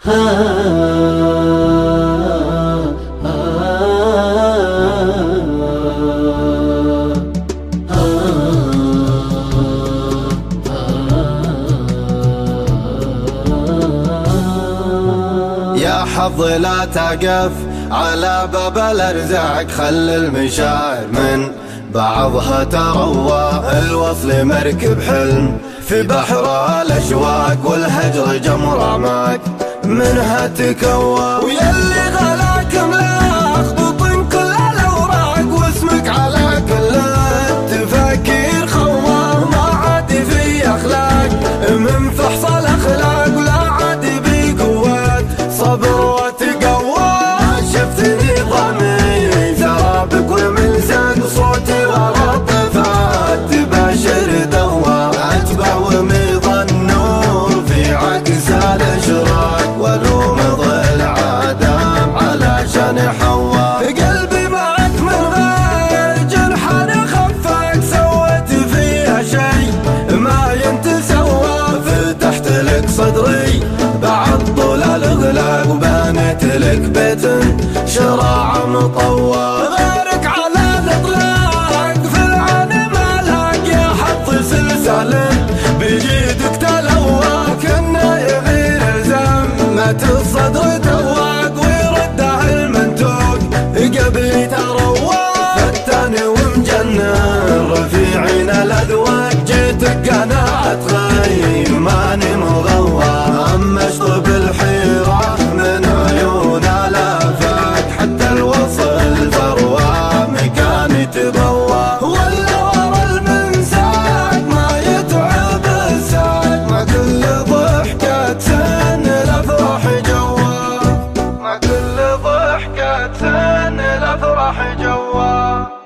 يا حظ لا تقف على باب الأرزاق. خل المشاعر من بعضها تروى الوصل مركب حلم في بحر الأشواق. والهجر جمر أعماق. منها تكوى. ويلي علشان حوا قلبي معك من غير جرح أنا خفك سويت فيها شي. ما ينتسوى فتحت لك صدري. بعد طول الاغلاق وبنيت لك بيت. شراع مطوى غيرك على الإطلاق في العالم مالك يا حظ سلسال بجيدك تسن الأفراح جوا.